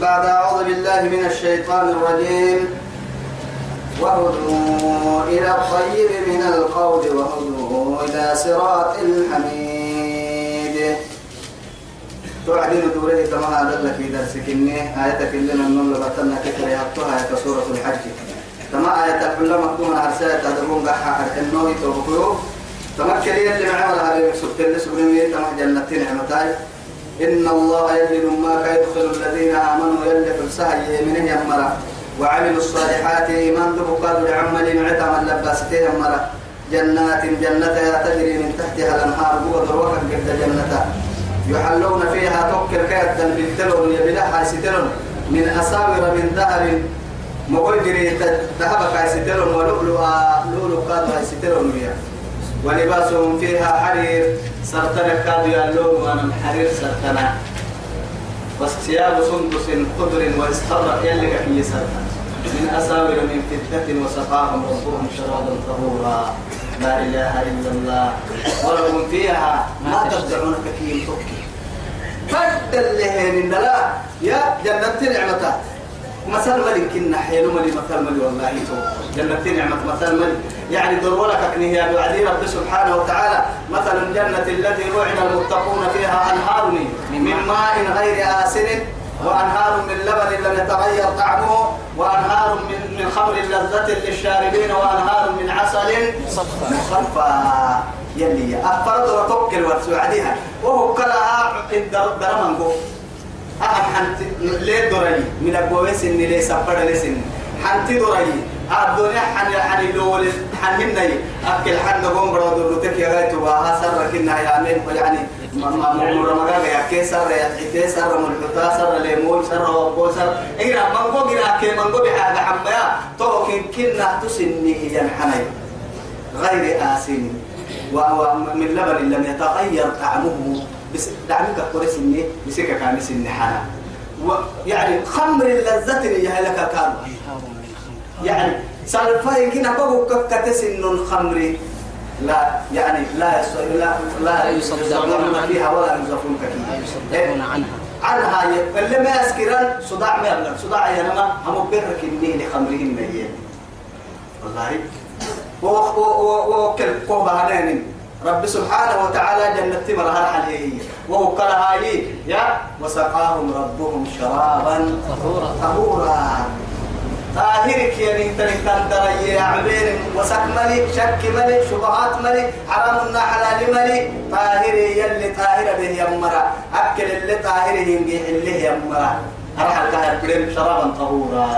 بعد أعوذ بالله من الشيطان الرجيم. وهدوا إلى الطيب من القول وهدوا إلى صراط الحميد. توعدين دوري تما هذا لك درسك إني آياتك اللي من لبتنا كتر يحطها آية سورة الحج. تما آية الحلة مكتومة عرساية تدرون قحا النوي توبكيو تما كليا اللي معمل هذا سبت اللي سبرمي تما جنتين عمتاي إن الله يجد ما يدخل الذين آمنوا يلي في السهي منه يمرا وعملوا الصالحات إيمان دبقات لعمل معتم اللباستين يمرا جنات جنة تجري من تحتها الأنهار بوضر وكا قد جنة يحلون فيها توكل كيدا بالتلون يبلها ستلون من أساور من ذهب مغيري ذهب كايستلون ولؤلؤا لؤلؤ كاد ستلون ويا ولباسهم فيها حرير سرطنة كاد يالون وأنا الحرير سرطنة وثياب سندس خضر واستبرق يلي كي سرطنة من أساور من فتنة وسقاهم ربهم شرابا طهورا. لا إله إلا الله. ولهم فيها ما تدعون كثير توكي فدل لهن لا يا جنة نعمتات مثل ملك كنا حيلو ملي مثل ملي والله جنة نعمة مثل ملي. يعني دور لك أكنه يا بعدي رب سبحانه وتعالى. مثل الجنة التي وعد المتقون فيها أنهار من ماء غير آسن وأنهار من لبن لم يتغير طعمه وأنهار من من خمر لذة للشاربين وأنهار من عسل مصفى. يلي أفرد وتوكل وتسوعدها وهو كلها درمانكو أهم حنت ليه دراني من الجويس إني ليه سبر لسن حنتي دراني الدنيا حن حن لول حن هني أكل حن قوم برادو لتك يا غايتو بها سر كنا يعني يعني ما ما مر ما قال يا كيسر يا حتى سر ملحتا سر ليمون سر وبو سر إيه ما نقول إيه كي ما نقول بحاجة حمايا تو كن كنا تسني ينحني غير آسن. ومن لبن لم يتغير طعمه. بس دعمك كورس إني بسكة كان سن حنا ويعني خمر اللذة اللي هي لك كان يعني سالفة كنا بقول كتسن الخمر لا يعني لا لا لا يصدقون فيها ولا ينزفون كثير. يصدقون عنها. عنها اللي ما يسكرن صداع ما يبلغ. صداع يا نما هم بيرك النيل خمرين ميين والله. وكل قوة هنين. رب سبحانه وتعالى جنة مرها عليه وهو كرهاي يا وسقاهم ربهم شرابا طهورا. طاهرك يعني تنكن دري. عبير وسك ملي شك ملي شبهات ملي حرام حلال ملي. طاهر يلي طاهر به يمرا. أكل اللي طاهر ينجح اللي يمرا. أرحل كريم شرابا طهورا.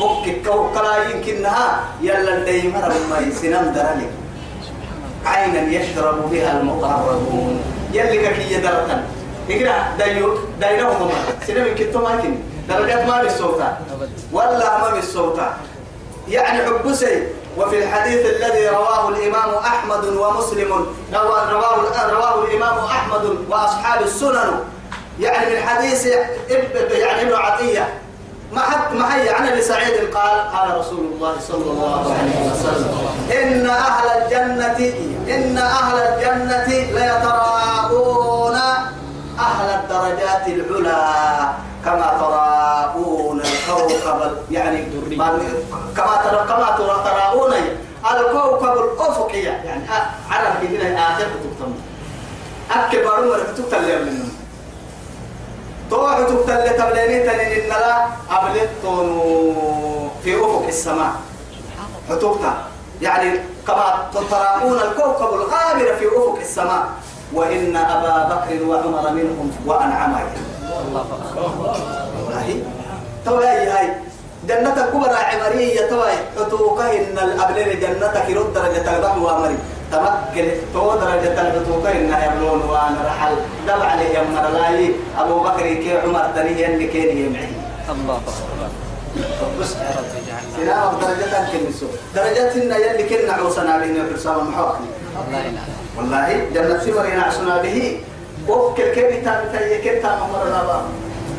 وكك وكلا يمكنها. يلا اللي مرا ما سنم درلي عينا يشرب بها المقربون. يلي كي يدرتن إقرأ دايو داينهم سنم كنتم ماكن درجات ما بالصوتا ولا ما بالصوتا يعني حبسي وفي الحديث الذي رواه الإمام أحمد ومسلم رواه, رواه, رواه الإمام أحمد وأصحاب السنن. يعني من حديث يعني ابن عطية. ما حد ما هي عن ابي سعيد قال قال رسول الله صلى الله عليه وسلم إن أهل الجنه إن أهل الجنة ليتراءون أهل الدرجات العلى كما تراءون الكوكب يعني كما ترى كما ترى تراءون الكوكب الافقي يعني عرب كده آخر تكتب أكبر مرة تكتب منهم توح تبتل تبليني تنين لا أبلتون في أفق السماء. حتوكتا يعني كما تراؤون الكوكب الغابر في أفق السماء. وإن أبا بكر وعمر منهم وأنعم الله هاي توي هاي. جنة الكبرى عمرية توي حتوكا إن الأبلين جنة كيرود درجة البحر وأمري تمكن تو درجة الحتوكا إن يبلون وأنا رحل. دل عليه يمر لاي أبو بكر كي عمر تنيه اللي كان يمعي. الله أكبر. بس. سلام درجة كنسو درجة إن يلي كنا الحساب المحاكم لا إله والله جنة سمر ينعسنا به. وكل كيف تابتي كيف تامرنا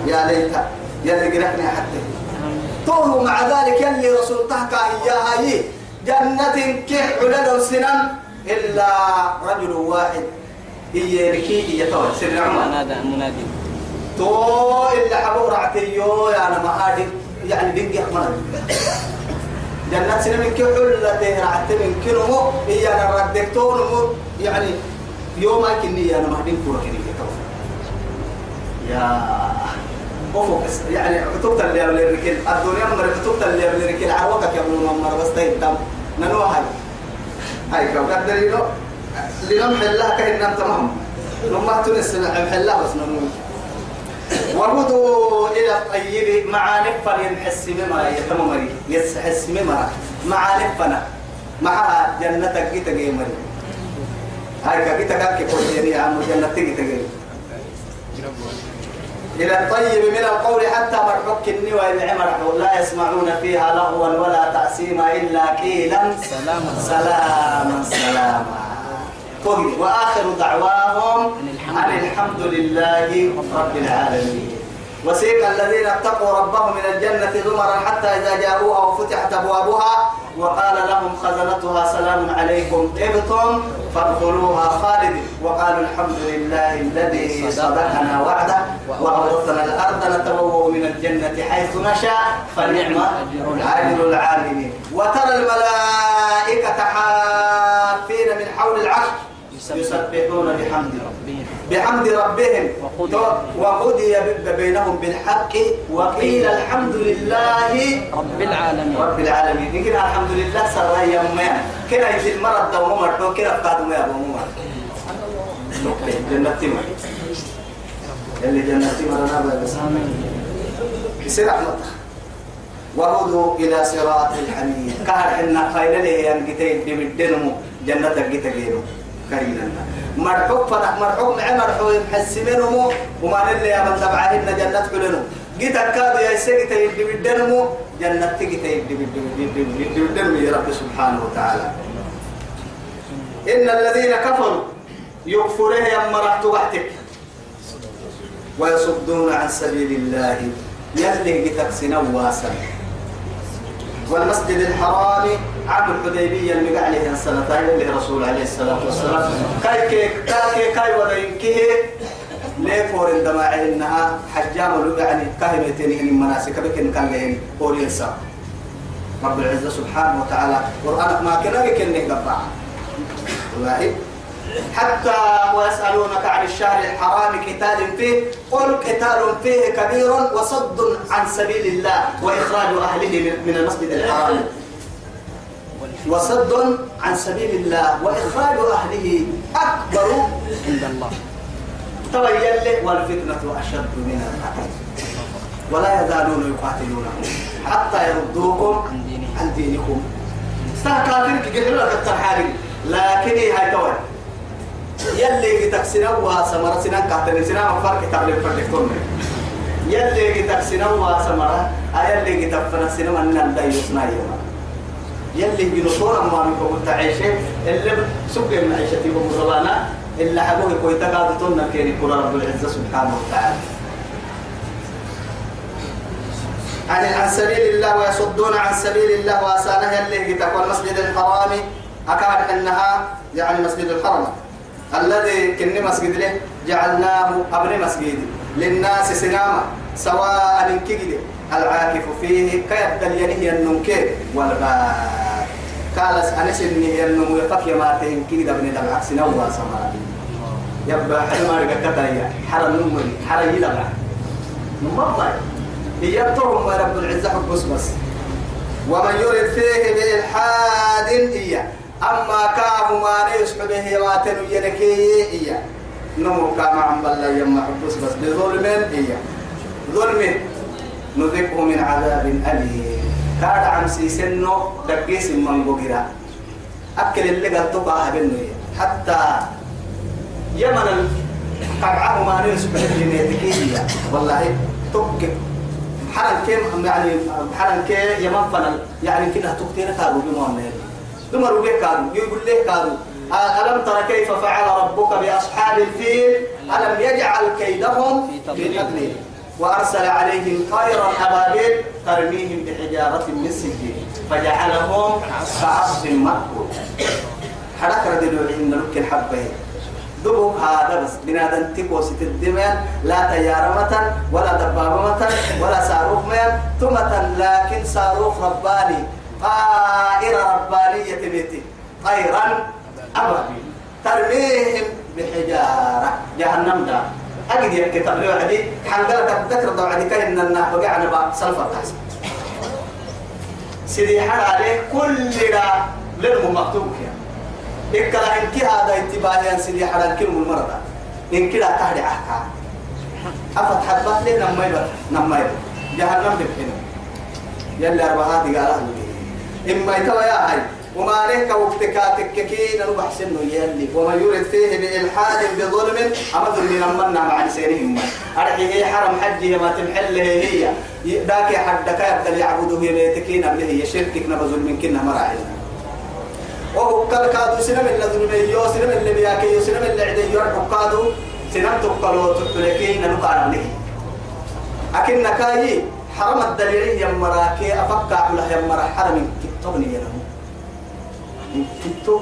يا ليت يلي قرأني حتى. طول مع ذلك يلي رسول تحكى إياها جنة كح علل سنن إلا رجل واحد. هي ركي هي طول سر عمر. منادى منادي. تو اللي حبو رعتيو يا أنا ما هادي يعني دنجي أحمد جنات سنة من كل حلة رعت من كنمو هي أنا ردكتون يعني يوم أكني أنا ما هدين كورة كني يا أفق. يعني كتبت اللي قبل الركيل الدنيا مر كتبت اللي قبل الركيل عروقك يا ابن مر بس تيم تام ننوى هاي هاي كم قدر له لنم حلها كهنا تمام لما تنس حلها بس ننوى وهدوا إلى الطيب مع نفر ينحس مما يتممري يسحس مما مع نفنا مع جنتك جيتا جيمري هاي كجيتا كاكي كوتيني يا عم جنتك جيتا جيمري إلى الطيب من القول حتى مرحك النوى العمر لا يسمعون فيها لغوا ولا تأسيما إلا قيلا. سلاما. سلاما سلاما. طيب وآخر دعواهم أن الحمد لله رب العالمين. وسيق الذين اتقوا ربهم من الجنة زمرا حتى إذا جاءوها وفتحت أبوابها وقال لهم خزنتها سلام عليكم. طبتم فادخلوها خالدين. وقالوا الحمد لله الذي صدقنا وعده وأورثنا الأرض نتبوأ من الجنة حيث نشاء. فنعم أجر العاملين. وترى الملائكة حافين من حول العرش يسبحون بحمد ربهم. بحمد ربهم. وقضي. بينهم بالحق. وقيل الحمد لله رب العالمين. رب العالمين. يمكن الحمد لله سر يوم كنا يجي المرض دوم مرض. كنا قادم يا أبو عمر. جنة تمر اللي جنة تمر أنا بس. رحمتك وهدوا إلى صراط الحميد. كهر حنا خير له ينقتين بمدنمو جنة جيتجينو كرينا مرحوب فرح مرحوب مع مرحوب محسمينهم وما نلي يا من تبعهن جنة كلنو جيت كادو يا سيجت يدي بدنمو جنة تجت يدي بدنمو يا رب سبحانه وتعالى. إن الذين كفروا يكفره يا مرحت وحدك. ويصدون عن سبيل الله. يلي جتك سنواسا. والمسجد الحرام عام الحديبية اللي قال عليه السنتين اللي رسول عليه الصلاة والسلام. كاي كي كاي كاي ولا ينكيه ليه فور عندما إنها حجام يعني كهمتين من المناسك بكن كان لهم فور ينسى رب العزة سبحانه وتعالى قرآن ما كنا بكن قبع والله. حتى ويسألونك عن الشهر الحرام قتال فيه قل قتال فيه كبير وصد عن سبيل الله وإخراج أهله من المسجد الحرام. وصد عن سبيل الله وإخراج أهله أكبر عند الله. تبين له والفتنة أشد من القتل. ولا يزالون يقاتلونكم حتى يردوكم عن دينهم. عن دينكم. استهكافرك قلوا لك الترحالي لكن هي توي؟ يلي تكسنا وسمرة سنان كاتن سنان وفرق كتاب للفردكتون يلي تكسنا وسمرة يلي تفنا سنان من ندايوسنا يوم يلي بنصور ما منكم تعيشين اللي سبق من عيشتي بمروانا إلا حبوه كوي تقادتون كيني كرة رب العزة سبحانه وتعالى. عن عن سبيل الله ويصدون عن سبيل الله وأسانه يلي تقوى المسجد الحرام. أكاد أنها يعني مسجد الحرم الذي كن مسجد له جعلناه أبن مسجد للناس سناما سواء كجد العاكف فيه كيبدل ينهي النمكي والباب قال أنس إني النمو يفك يما تهم كجد ابن العكس نوى سما يبقى حلما رقتها يا حرم نمري حرم يدبع نمضي يبتهم رب العزة حب بس. ومن يرد فيه بإلحاد إياه. أما كاه ما يسحب به واتن ينكي إياه. نمو كما عم بلا يما حبس بس بظلم إياه. ظلم نذقه من عذاب أليم. كاد عم سيسنو دقيس من بقرا أكل اللي قد تقع بنو حتى يمن قرعه ما به إياه والله تبكي حرن كيم يعني حرن كي يمن فنل. يعني كده تقتير كارو بمؤمن دمر به كارو يقول له كارو ألم ترى كيف فعل ربك بأصحاب الفيل؟ ألم يجعل كيدهم في تضليل؟ وأرسل عليهم طيرا أبابيل ترميهم بحجارة من سجيل فجعلهم كعصف مأكول. حرك ردلوا عند لك الحبين. دبوك هذا بس بنادم تكو ست الدمان لا طيارة متن ولا دبابة متن ولا صاروخ مين تمة لكن صاروخ رباني طائرة ربانية بيتي طيرا أبابيل. ترميهم بحجارة. جهنم دا أجد يحكي تبليو عدي حنقلك ذكر دو عدي كاين النح بقى عنا بقى سلفر تحسن سيدي حر عليه كل دا لنمو مكتوب كيا إكلا إنك هذا انتباهي أن سيدي حر الكلمة المرضى إن كلا تهدي أحكا أفت حبات لي نمي نمي جهنم ببحنا يلي أربعات قالها إما يتوى يا هاي. وما عليك وقتك بحسن يلي. وما يرد فيه بإلحاد بظلم أما ظلم لمنا مع لسانهم. أرحي حرم حجه ما تمحله هي ذاك حدك يبدل يعبده قبله هي شركك نبذل من كنا مراعي وهو كادو سنم اللي ظلم يو سنم اللي بياكي يو سنم اللي عدي يرحو كادو سنم تقلو تقلكين نقال له أكن نكاي حرم الدليل يمراكي أفكع له يمرا حرم كتبني ينمو كتب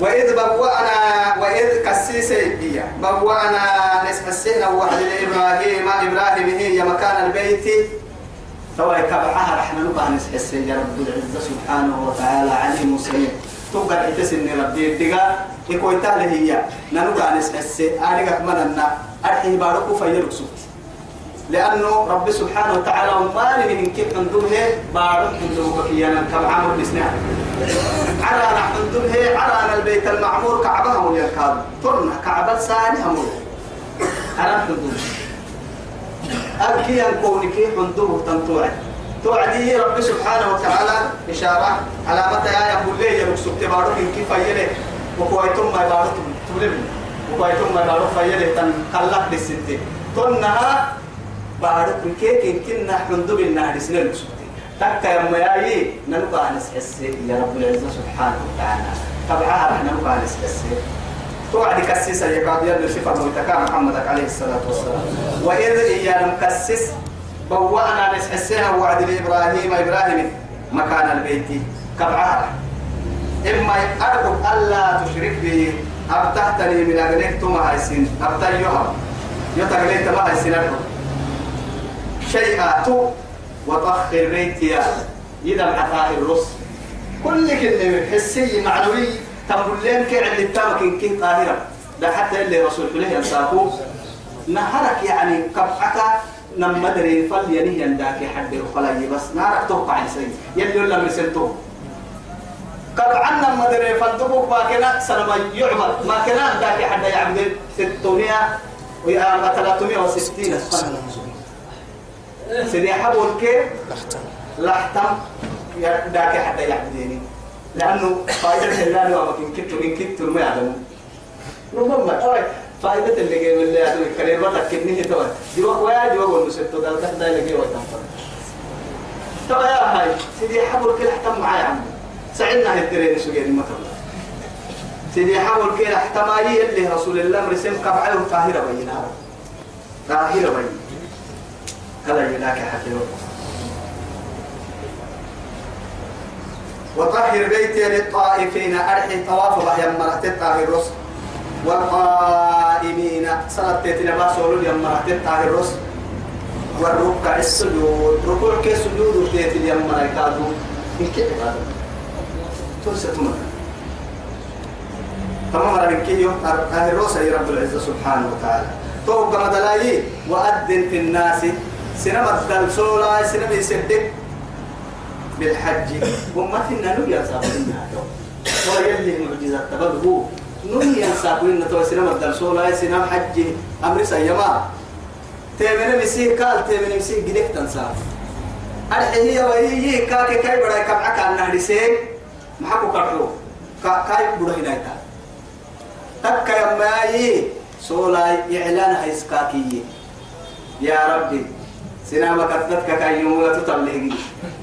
وإذ بوأنا وإذ كسيسي هي بوأنا نسحسينا وحد إبراهيم إبراهيم هي مكان البيت توا كبحها رحنا نبقى نسحسي يا رب العزة سبحانه وتعالى عليم مسلم تبقى تحتسني ربي الدقاء يكوي تهله هي ننبقى نسحسي أريقك مننا أرحي باركو فيرك سبت لأنه رب سبحانه وتعالى ومالي من كيف ندوه بارك بكيانا كم عمر بسنع على نحن ندوه على البيت المعمور كعبها مول يركاب طرنا كعبة ثاني همول أنا ندوه أبكي أن كونك ندوه تنطوع توعدي رب سبحانه وتعالى إشارة على متى يا يقول لي يا مكسوب تبارك كيف يلي. وكويتم ما يبارك تولم. وكويتم ما يبارك فيلي تنقلق للستين تنها بارك كيك كنا حندب النهر سنين سبتي تكا يا مياي نلقى نسحس يا رب العزة سبحانه وتعالى. طبعا رح نلقى نسحس توعد كسيس يا قاضي يا صفة موتكا محمد عليه الصلاة والسلام. وإذ إيانا مكسس بوأنا نسحسها وعد لإبراهيم إبراهيم مكان البيت كبعها إما أرجو ألا تشرك بي. أبتحتني من أجلك تما هايسين أبتحيها يتغليت ما هايسين أرجو شيئا تو وطخر بيتي إذا عطاء الرس كل كلمة حسي معنوي تقول لين كي عند التامك كي طاهرة ده حتى اللي رسول الله ينساكو نهرك يعني كبعك نما دري فل ينهي عندك حد الخلايا بس نارك توقع يسوي يلي ولا مرسلتو كبعنا نما دري فل تبوك ما كنا سنما يعبد ما كنا عندك حد يعبد 600 ويا 360 سنة سيدي حبول كيف لحتم. داك حتى يعبديني لأنه فائدة الله وما كن كتر من كتر ما يعلمون ربما فائدة اللي جاي من اللي يعلمون كلمة لك كنيه توا. جوا ويا جوا والمسد قال كذا اللي جاي وتنفر توا يا هاي سيدي حبول كل حتم معايا عم. سعدنا هالترين شو جاي المكان سيدي حبول كل حتمايي اللي رسول الله مرسم كبعه طاهرة بينها. طاهرة بينها. هذا يلاك حكيم وطهر بيتي للطائفين أرحي طواف بحيا مرحت الطاهر رس. والقائمين صلاة تيتنا باسولو يم مرحت الطاهر رس. والركع السجود ركوع كي سجود تيتي يم مرحت إن كيف هذا تنسى تمام تمام ربك كي يوم طاهر رس رب العزة سبحانه وتعالى. توقع مدلاي وأذن في الناس. سينما الدلسولا سينما يصدق بالحج. أمتنا نو يا سابقنا ويلي معجزة تبغوا نو يا سابقنا تو سينما الدلسولا سينما حج. أمر سيما. تيمنا مسيح قال تيمنا مسيح جدك تنسى. الحين هي وهي كاك كاي بڑا كم عكا نهدي سين. محبو كرحو كاي بڑا هنايتا تك يا ماي. سولا إعلان هيسكاكي يا ربي. سينما كتبتك كأي يوم ولا تطلعي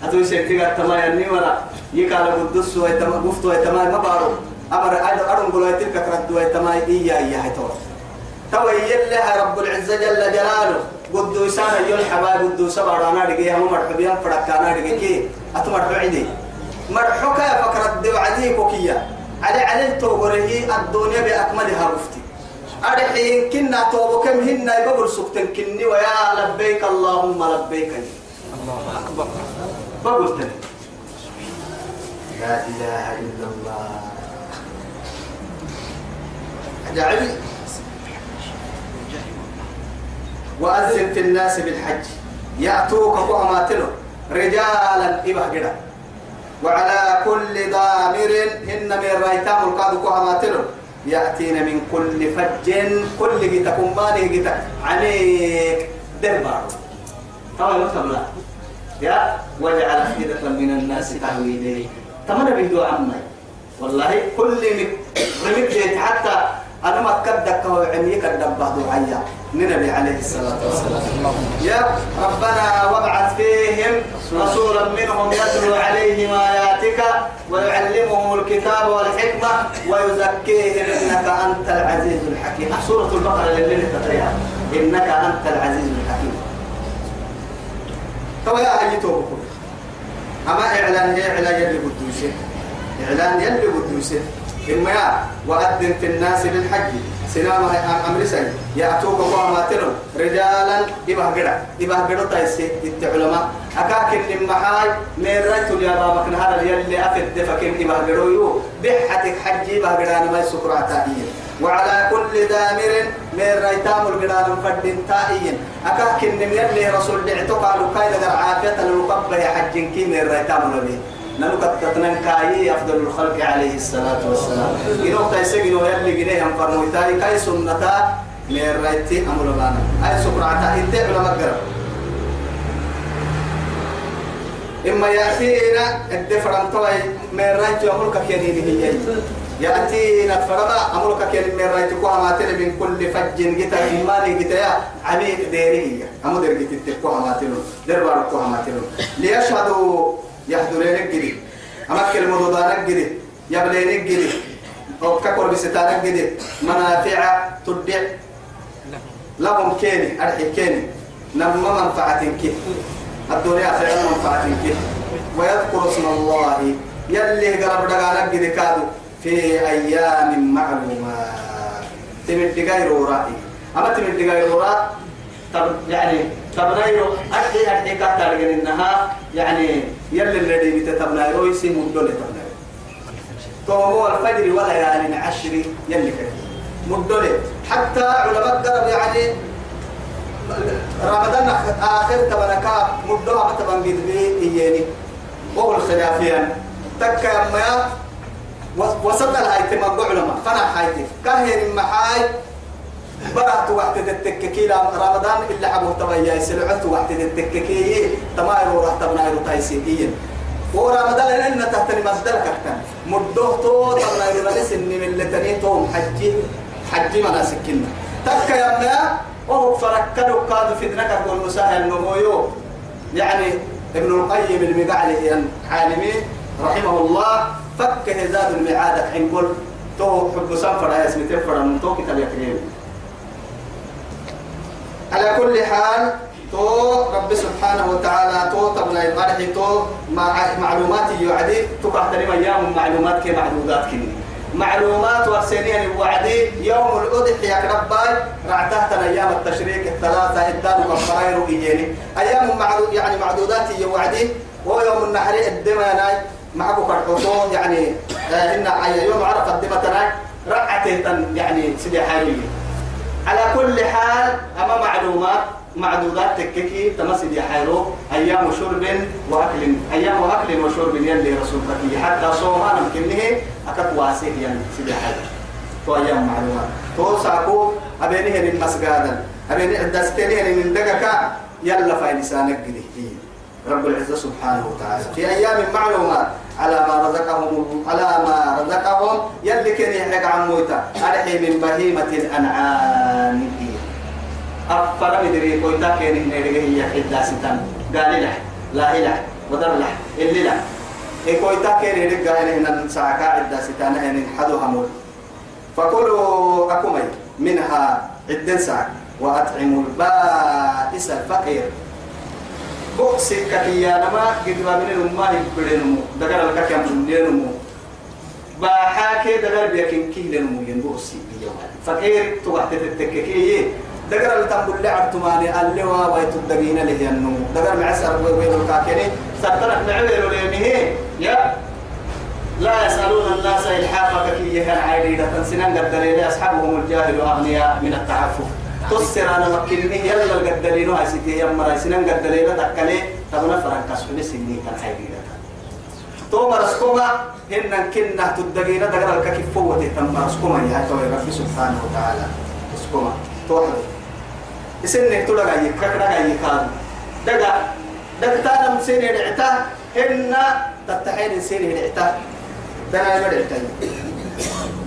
أتوي شكتك تما يعني ولا يكال قدس ويتما قفت ويتما ما بارو. أمر أدو أدو قلوا تلك كرد ويتما إيا إيا هتوا توا يلها رب العزة جل جلاله. قدوسانا يول حبا قدوسا بارانا دقي. هم مرحبيان فرقانا دقي. كي؟ أتو مرحو عدي مرحو كيا فكرت دو عدي كوكيا على على التوبره الدنيا بأكملها رفتي أرحين كنا توبو كم هنا يبقر سكتن كني ويا لبيك اللهم لبيك. الله أكبر. بقول لا إله إلا الله. جعل وأذن في الناس بالحج. يأتوك قهماتلو رجالا إبه قدا وعلى كل ضامر إن من رأيتام القاد قهماتلو يأتين من كل فج كل جيتا كماني جيتا عليك. دربار طبعا لا يا وجعل أفئدة من الناس تهوي إليه تمنى بيدو عمي والله كل رمك حتى أنا ما كدك وعميك الدبه دعيا النبي عليه الصلاة والسلام. يا ربنا وابعث فيهم رسولا منهم يتلو عليهم آياتك ويعلمهم الكتاب والحكمة ويزكيهم إنك أنت العزيز الحكيم. سورة البقرة اللي تتريها إنك أنت العزيز الحكيم. تو يا توبكم أما إعلان هي إعلان يلي قدوسه إعلان يلي قدوسه إما يا وأذن في الناس بالحج سلام أمر سي يأتوك وما تنو رجالا إبه قرع إبه قرع تايسي. التعلماء أكاكن لما هاي من رجل يا بابك؟ نهار يلي أفد دفكين إبه قرع يو. بحتك حجي إبه قرع ما يسكر عتائيا وعلى كل دامر من ريتام القرآن فردين تائيا أكاكن من يلي رسول دعتو قالوا كايدا عافية لنقبه حجين. كي من ريتام القرآن نلقى تتنن كاي أفضل الخلق عليه الصلاة والسلام. إنه تيسي إنه يلي جنيه هم فرمويتاي كاي سنتا من رأيتي أمر بانا. أي سكرعتا إنت على مقرب إما يأتينا الدفر توي من رأيتي أمرك كيني هي يأتينا الفرما أمرك كيني من رأيتي كوها من كل فج جتا إيماني جتا عميق ديري أمو در جتا كوها ما تلو دربار كوها ما تلو. ليشهدوا يحضرين الجري أما كلمة ضدان الجري يبلين الجري أو كقول بستان الجري منافع تدع. لهم كيني. أرحي كيني. نما منفعة كي الدنيا خير منفعة كي ويذكر اسم الله. يلي قرب دقانا الجري كادو. في أيام معلومات. تمد غير رأي أما تمد غير رأي طب يعني تبنايرو أدي أدي كاتر إنها يعني يلي الذي بتتبنايرو يسمى مدول تبنايرو تومو الفجر ولا يعني عشر يلي كده. مدول حتى علماء قرب يعني رمضان آخر تبنكا مدول ما تبن بيدبي إياني وهو الخلافيان تكا ما وسط الهايتي مقبوع علماء فنا هايتي كاهن محاي برات وقت التككي لا رمضان إلا عبو تبايا سلعت وقت التككي تمايرو راح تبنايرو تايسيديا ورمضان لأن تحتني مصدر كحتن مدوه تو تبنايرو لنس إني من لتني توم حجي حجي مناسكنا تكا يا وهو فركدوا كادوا في ذنك أقول مساهل نمويو. يعني ابن القيم المقعلي عالمي رحمه الله. فك هزاد المعادة حين قل تو حب سنفر يا اسمي تنفر من تو كتاب يكريم على كل حال تو رب سبحانه وتعالى تو تبنى يقرح تو مع معلومات يعدي تو كحترم أيام معلومات كي معدودات كني. معلومات ورسينيا وعدي يوم الأضحية كرباي رعتها أيام التشريك الثلاثة إدان وفراير إيجيني أيام معدود يعني معدودات يوعدي ويوم النحر الدماناي معكو كرحوتو يعني آه إن يوم عرفة الدمتناي رعتين يعني سيدي على كل حال أما معلومات معدودات تككي تمسد يحيرو أيام شرب وأكل أيام أكل وشرب يلي رسول فتي حتى صوما نمكنه أكت واسيه يعني حيرو. تو أيام معلومات. تو ساكو أبينه من مسجدا أبينه دستينه من دقكا يلا في لسانك رب العزة سبحانه وتعالى. في أيام معلومات. على ما رزقهم على ما رزقهم يلي كان يحرق عن مويتا أرحي من بهيمة الأنعام. أفر مدري كويتا كان يحرق هي حدا ستان. قال له لا إله. ودر له. اللي له. إيه كويتا كان يحرق قال هنا عدة ستان هن حدو همول فكلوا أكمي منها عدة ساعة وأطعموا البائس الفقير. بوكسي كتيا نما قد ما من الأمة يبدنمو دكار لك كم بندنمو باحاك دقر بيكين كي لنمو ينبوسي فكير توقت تتككي دقر اللي تنقل لعب تماني اللي وا ويت الدقين اللي هي النمو دقر معسر وين الكاكيني سترك معويل لينه يا لا يسألون الناس إلحافك كي يهن عيدي سنان قدرين أصحابهم الجاهل وأغنياء من التعفف تسر أنا مكنني يلا قدرين وعسيتي يمرا سنان قدرين تكلي تبنا فرنك. سنة سنين كان عيدي تو مرسكوما هن كنا تدقينا دقر الكيف فوتي تم مرسكوما. يا توي رب سبحانه وتعالى. مسكوما توحد اسنك تلقى يكرا يكاد دقا دقتانا مسيني دعتا هن تتحين سيني دعتا دنا يمدعتا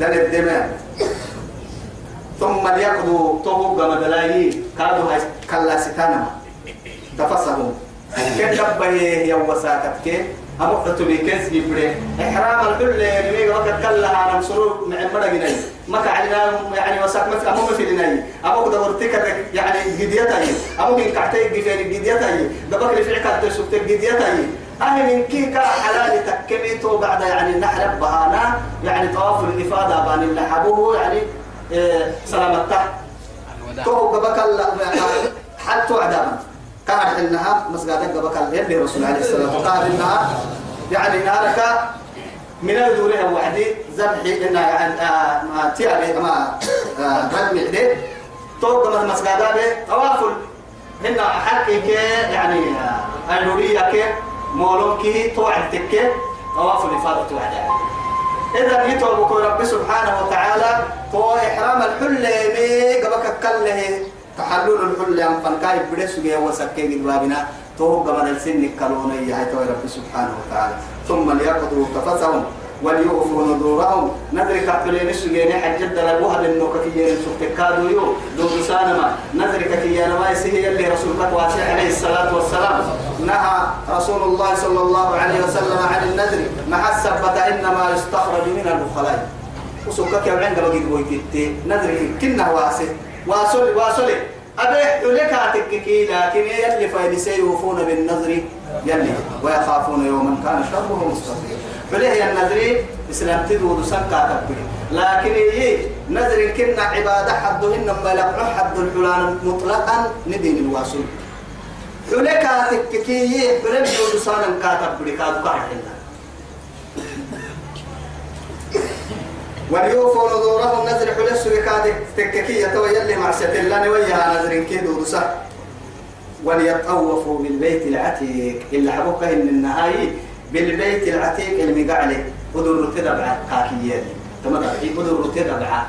دنا الدماء. ثم ليقضوا توبوا مدلاي كادوا كلا ستانا تفصلوا كيف دبه يوم وساكتك أمو تبي كنس يبري إحرام الحل نمي وقت كلها أنا مسرور مع مرقنا ما كعلنا يعني وساك مثل أمو مثل ناي أمو دورتك يعني جديتاي. أمو من كعتي جفين جديتاي. دبك عكاد تسوق جديتاي. أهل من كيكا حلال تكميتو بعد يعني نحرب بهانا. يعني طواف الإفادة بان اللي حبوه يعني إيه سلامته تو قبك حتى عداما كان إنها مسجد قبك اللي رسول عليه الصلاة والسلام. قال إنها يعني نارك من الدورها وحدي. ذبحي إنها يعني ما تيابي ما رمي عليه توقع من المسجد طواف هنا حقك يعني النورية كي مولون كي توعد تكي طواف الإفاضة توعد إذا يتوب رب سبحانه وتعالى. تو إحرام الحل مي قبك كله. تحلل الحل أم فنكاي بدس جه وسكين جوابنا تو قبل السن كلوني يا رب سبحانه وتعالى. ثم ليقضوا تفسهم وليوفوا نذورهم. نذرك حلين السجين حجد لبوها للنوك كي سبتكادو يو دو سانما نذرك كي ما يسيه اللي رسولك واسع عليه الصلاة والسلام. نهى رسول الله صلى الله عليه وسلم عن النذر. مع السبة إنما يستخرج من البخلاء. وسوكك يا عند بقيت بويتي نذرك كنا واسع واصل واصل أبيح لك أتككي لكن يلي فايدسي يوفون بالنذر يلي ويخافون يوما كان شره مستطير فليه النذر إسلام تدود سكا تبكي لكن إيه نذر كنا عبادة حدهن ما لقع حد الحلال مطلقا ندين الواصل حلك أتككي حلم يود سانا كاتب بركاد كارحنا وليوفوا نذورهم نذر حلس سركاد تككية تويلي مع ستلان وياها نذر كيدو دسا وليطوفوا بالبيت العتيق. اللي حبوك إن النهاية بالبيت العتيق اللي مقعله ودور تدبع كاكيين تمام ودور تدبع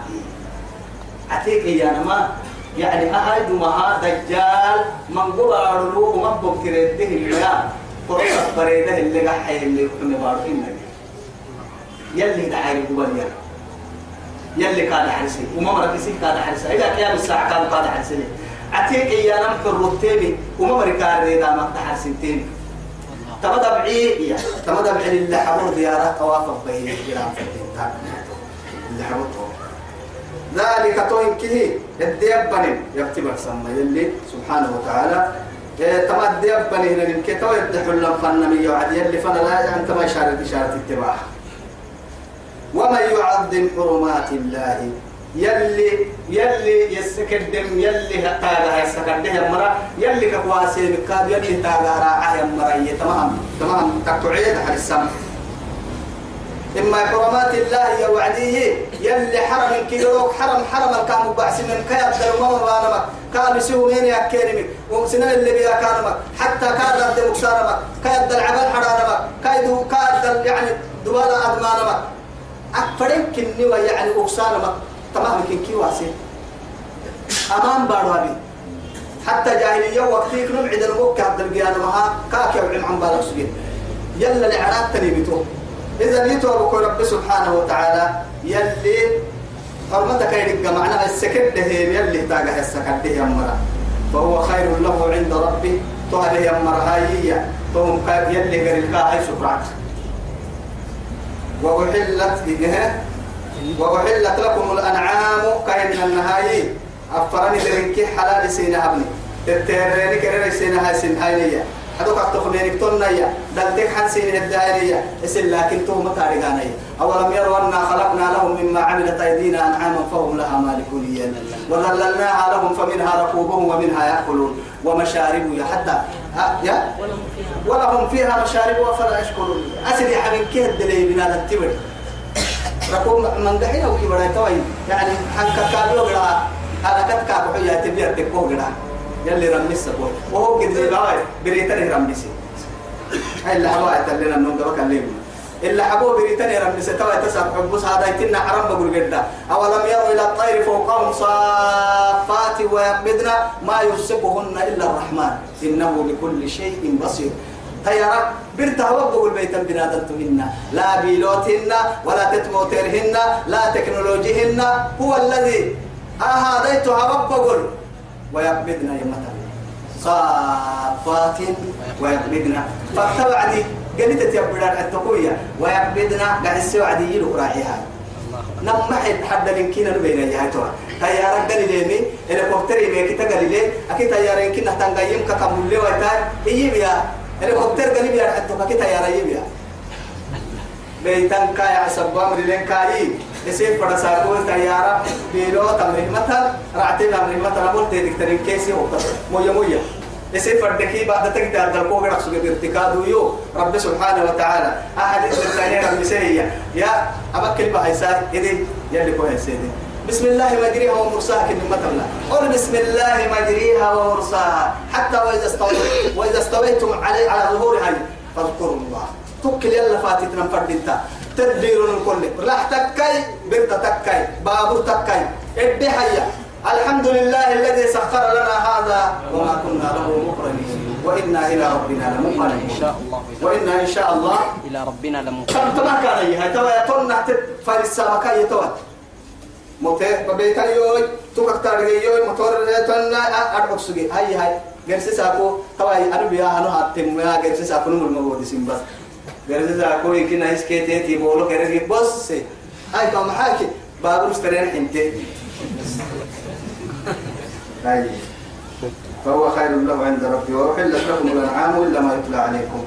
عتيق يا ما يعني أهد ما دجال من قبر له وما بكرته اللي قرصة بريده اللي قحي اللي كنا بارفين يلي دعاي قبل يلي يلي كان حرسي وما مركزي كان حرسي إذا كان الساعة كان كان حرسي عتيق يا نم حروتيني وما مركار ريدا ما تحرسنتين تمدى بعي يا تمدى بعي اللي حبور ديارات توافق بين الجيران في الدين اللي حبور ذلك توين كه الديبن يكتب سما يلي سبحانه وتعالى. تمد ديبن هنا من كتو يدحل لهم فنمي وعد يلي فنا لا أنت ما إشارة إشارة اتباع ومن يعظم حرمات الله يلي يلي يسكدم يلي تاغا يسكدم مرا يلي كواسي مكاد يلي تاغا راعه مرا تمام تمام تقعيد على السماء إما حرمات الله يا وعديه يلي حرم كيلوك حرم حرم الكام بعس من كيد المر وانما كان يسوي مين يا كريم وسنة اللي بيا كانما حتى كاد الدم كسارما كاد العبد حرانما كاد كاد يعني دوالا أدمانما أكفرين كني ويعني أكسانما تمام كن كي واسي. أمام بارابي. حتى جاهلية وقتي كنم عيد الموك عبد القيادة معها كاكي وعم عم بالك سجين يلا لعرات تنيبتو إذا نيتو أبوك رب سبحانه وتعالى يلي حرمتك يدق معنا السكت ده يلي تاقه السكت ده يمرا فهو خير له عند ربي. تهله يمرا هايية تهم يلي قريل كاهي سكرات وأحلت إجهه وأحلت لكم الأنعام كأن النهاية. أفرني درنكي حلال سينا أبني. التهريني كرر سينا هاي سين هاي هذوك التخنين تقولنا يا دلتك حنسين الدائرية إسل لكن تو متارجانا أولم يروا أنا خلقنا لهم مما عملت أيدينا أنعاما فهم لها مالكون وذللناها لهم فمنها ركوبهم ومنها يأكلون. ومشارب يا حتى يا؟ ولهم فيها مشارب وفلا يشكرون. أسل يا حبيب كيه الدليل؟ هذا التبر. ركوب من دحين أو كبر يعني حنك كابيو هذا كتك أبو حيا تبيع تكوه قرأ. يلي رمس سبوي وهو قد يبغى بريتني رمسي هاي اللي حبوا يتلنا النوم ده بكلمه إلا حبوا بريتني رمس توا تسعة حبوس هذا يتنا حرام بقول جدا. أولم يروا إلى الطير فوقهم صافات ويقبضن ما يمسكهن إلا الرحمن. إنه بكل شيء بصير. تيارا برتا وقبوا البيت بنادم تهن لا بيلوتهن ولا تتموترهن لا تكنولوجيهن. هو الذي أهاديتها ربقل ويقبضنا يمتا صافات ويقبضنا فاختبعدي قلت تيبران التقوية ويقبضنا قاعد السوعدي يلو راعيها نما حد حد لنكينا نبينا يا ترى. تيارا قال لي مي هليكوبتر يمي كتا قال لي أكيد تيارا يمكن تنقيم ككمل لي ويتاي يبيا هليكوبتر قال لي حتى كتا تيارا يبيا بيتان كاي عصب أمر لين كاي. يصير فرا ساكو تيارا بيلو تمرين مثلا رعتين تمرين مثلا قلت دكتورين كيسي وقت. مويا مويا يصير فردكي بعد تقدر تلقوا غير سوق بارتكاد يو. رب سبحانه وتعالى. أحد الثانيين رب يا أبكل بهايسات إذي يلي كويس سيدي. بسم الله مجريها ومرساها كن مثلا قل بسم الله مجريها ومرساها. حتى وإذا استويت وإذا استويتم علي على ظهورها. فاذكروا الله. توكل يلا فاتتنا فردتا تدبير الكل راح تكاي بنت تكاي بابور تكاي. ادي حيا. الحمد لله الذي سخر لنا هذا وما كنا له مقرنين. وإنا إلى ربنا إن لمنقلبون شاء الله. وإنا إن شاء الله. إلى ربنا لمنقلبون كم تما كان أيها توا يطلنا فارس سامكا يتوا موتى ببيتا يوي توك تارجي يوي موتور تنا أدعو سجي هاي هاي. جرسي ساكو. توا أنا بيا أنا هاتم. ما جرسي ساكو نمر مبودي سيمبس جرسي ساكو يمكن نايس كيتي تيبولو كرهي بس. هاي كم حاكي. بابور استرين حنتي. هاي فهو خير له عند ربي وأحلت لكم الأنعام إلا ما يتلى عليكم.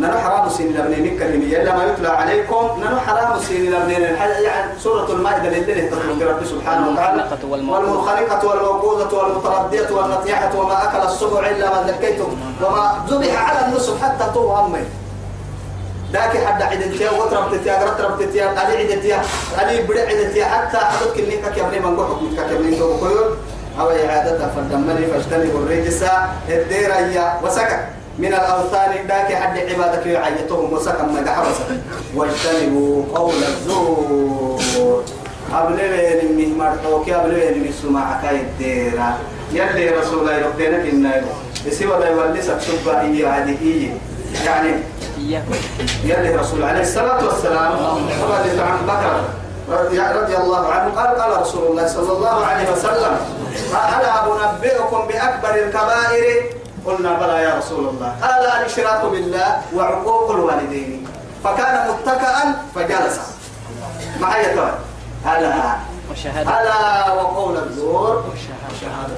نحن حرام سين لبنين كلمية إلا ما يتلى عليكم. نحن حرام سين لبنين يعني سورة المائدة اللي تطلق رب سبحانه وتعالى. والمنخنقة والموقوذة. والمتردية والنطيحة وما أكل السبع إلا ما ذكيتم. وما ذبح على النصب حتى طوى أمي. ذاك حد عدتيا وتربت تيا قرت تيا علي عدتيا علي بدع عدتيا حتى حدك اللي كيبني من قحك متكبني تو كيور أو إعادتها فالدمني فاجتنبوا الرجس الديريا وسكت. من الأوثان ذاك حد عبادك يعيتهم وسكت ما قحبس واجتنبوا قول الزور. أبلغين من مرحوك أبلغين من سماع كاي الديرة. يلي رسول الله يربينك إنه يسوى لا يولسك سبا إيه عادي يعني إياكم يلي رسول عليه الصلاة والسلام رضي عن بكر رضي الله عنه. قال قال رسول الله صلى الله عليه وسلم ألا أنبئكم بأكبر الكبائر؟ قلنا بلى يا رسول الله. قال الإشراك بالله وعقوق الوالدين. فكان متكئا فجلس. معي يا ألا ألا وقول الزور. وشهادة.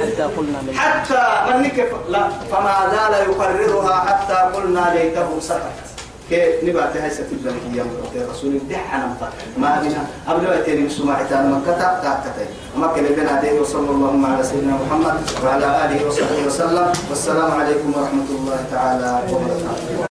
حتى قلنا حتى من لا. فما زال يقررها حتى قلنا ليته سكت. كي نبات هاي ستي البلدية يا رسول حنا ما بنا قبل ما تيجي السماع تاع مكة تاكتي مكة لنا عليه وصلى الله على سيدنا محمد وعلى آله وصحبه وسلم. والسلام عليكم ورحمة الله تعالى وبركاته.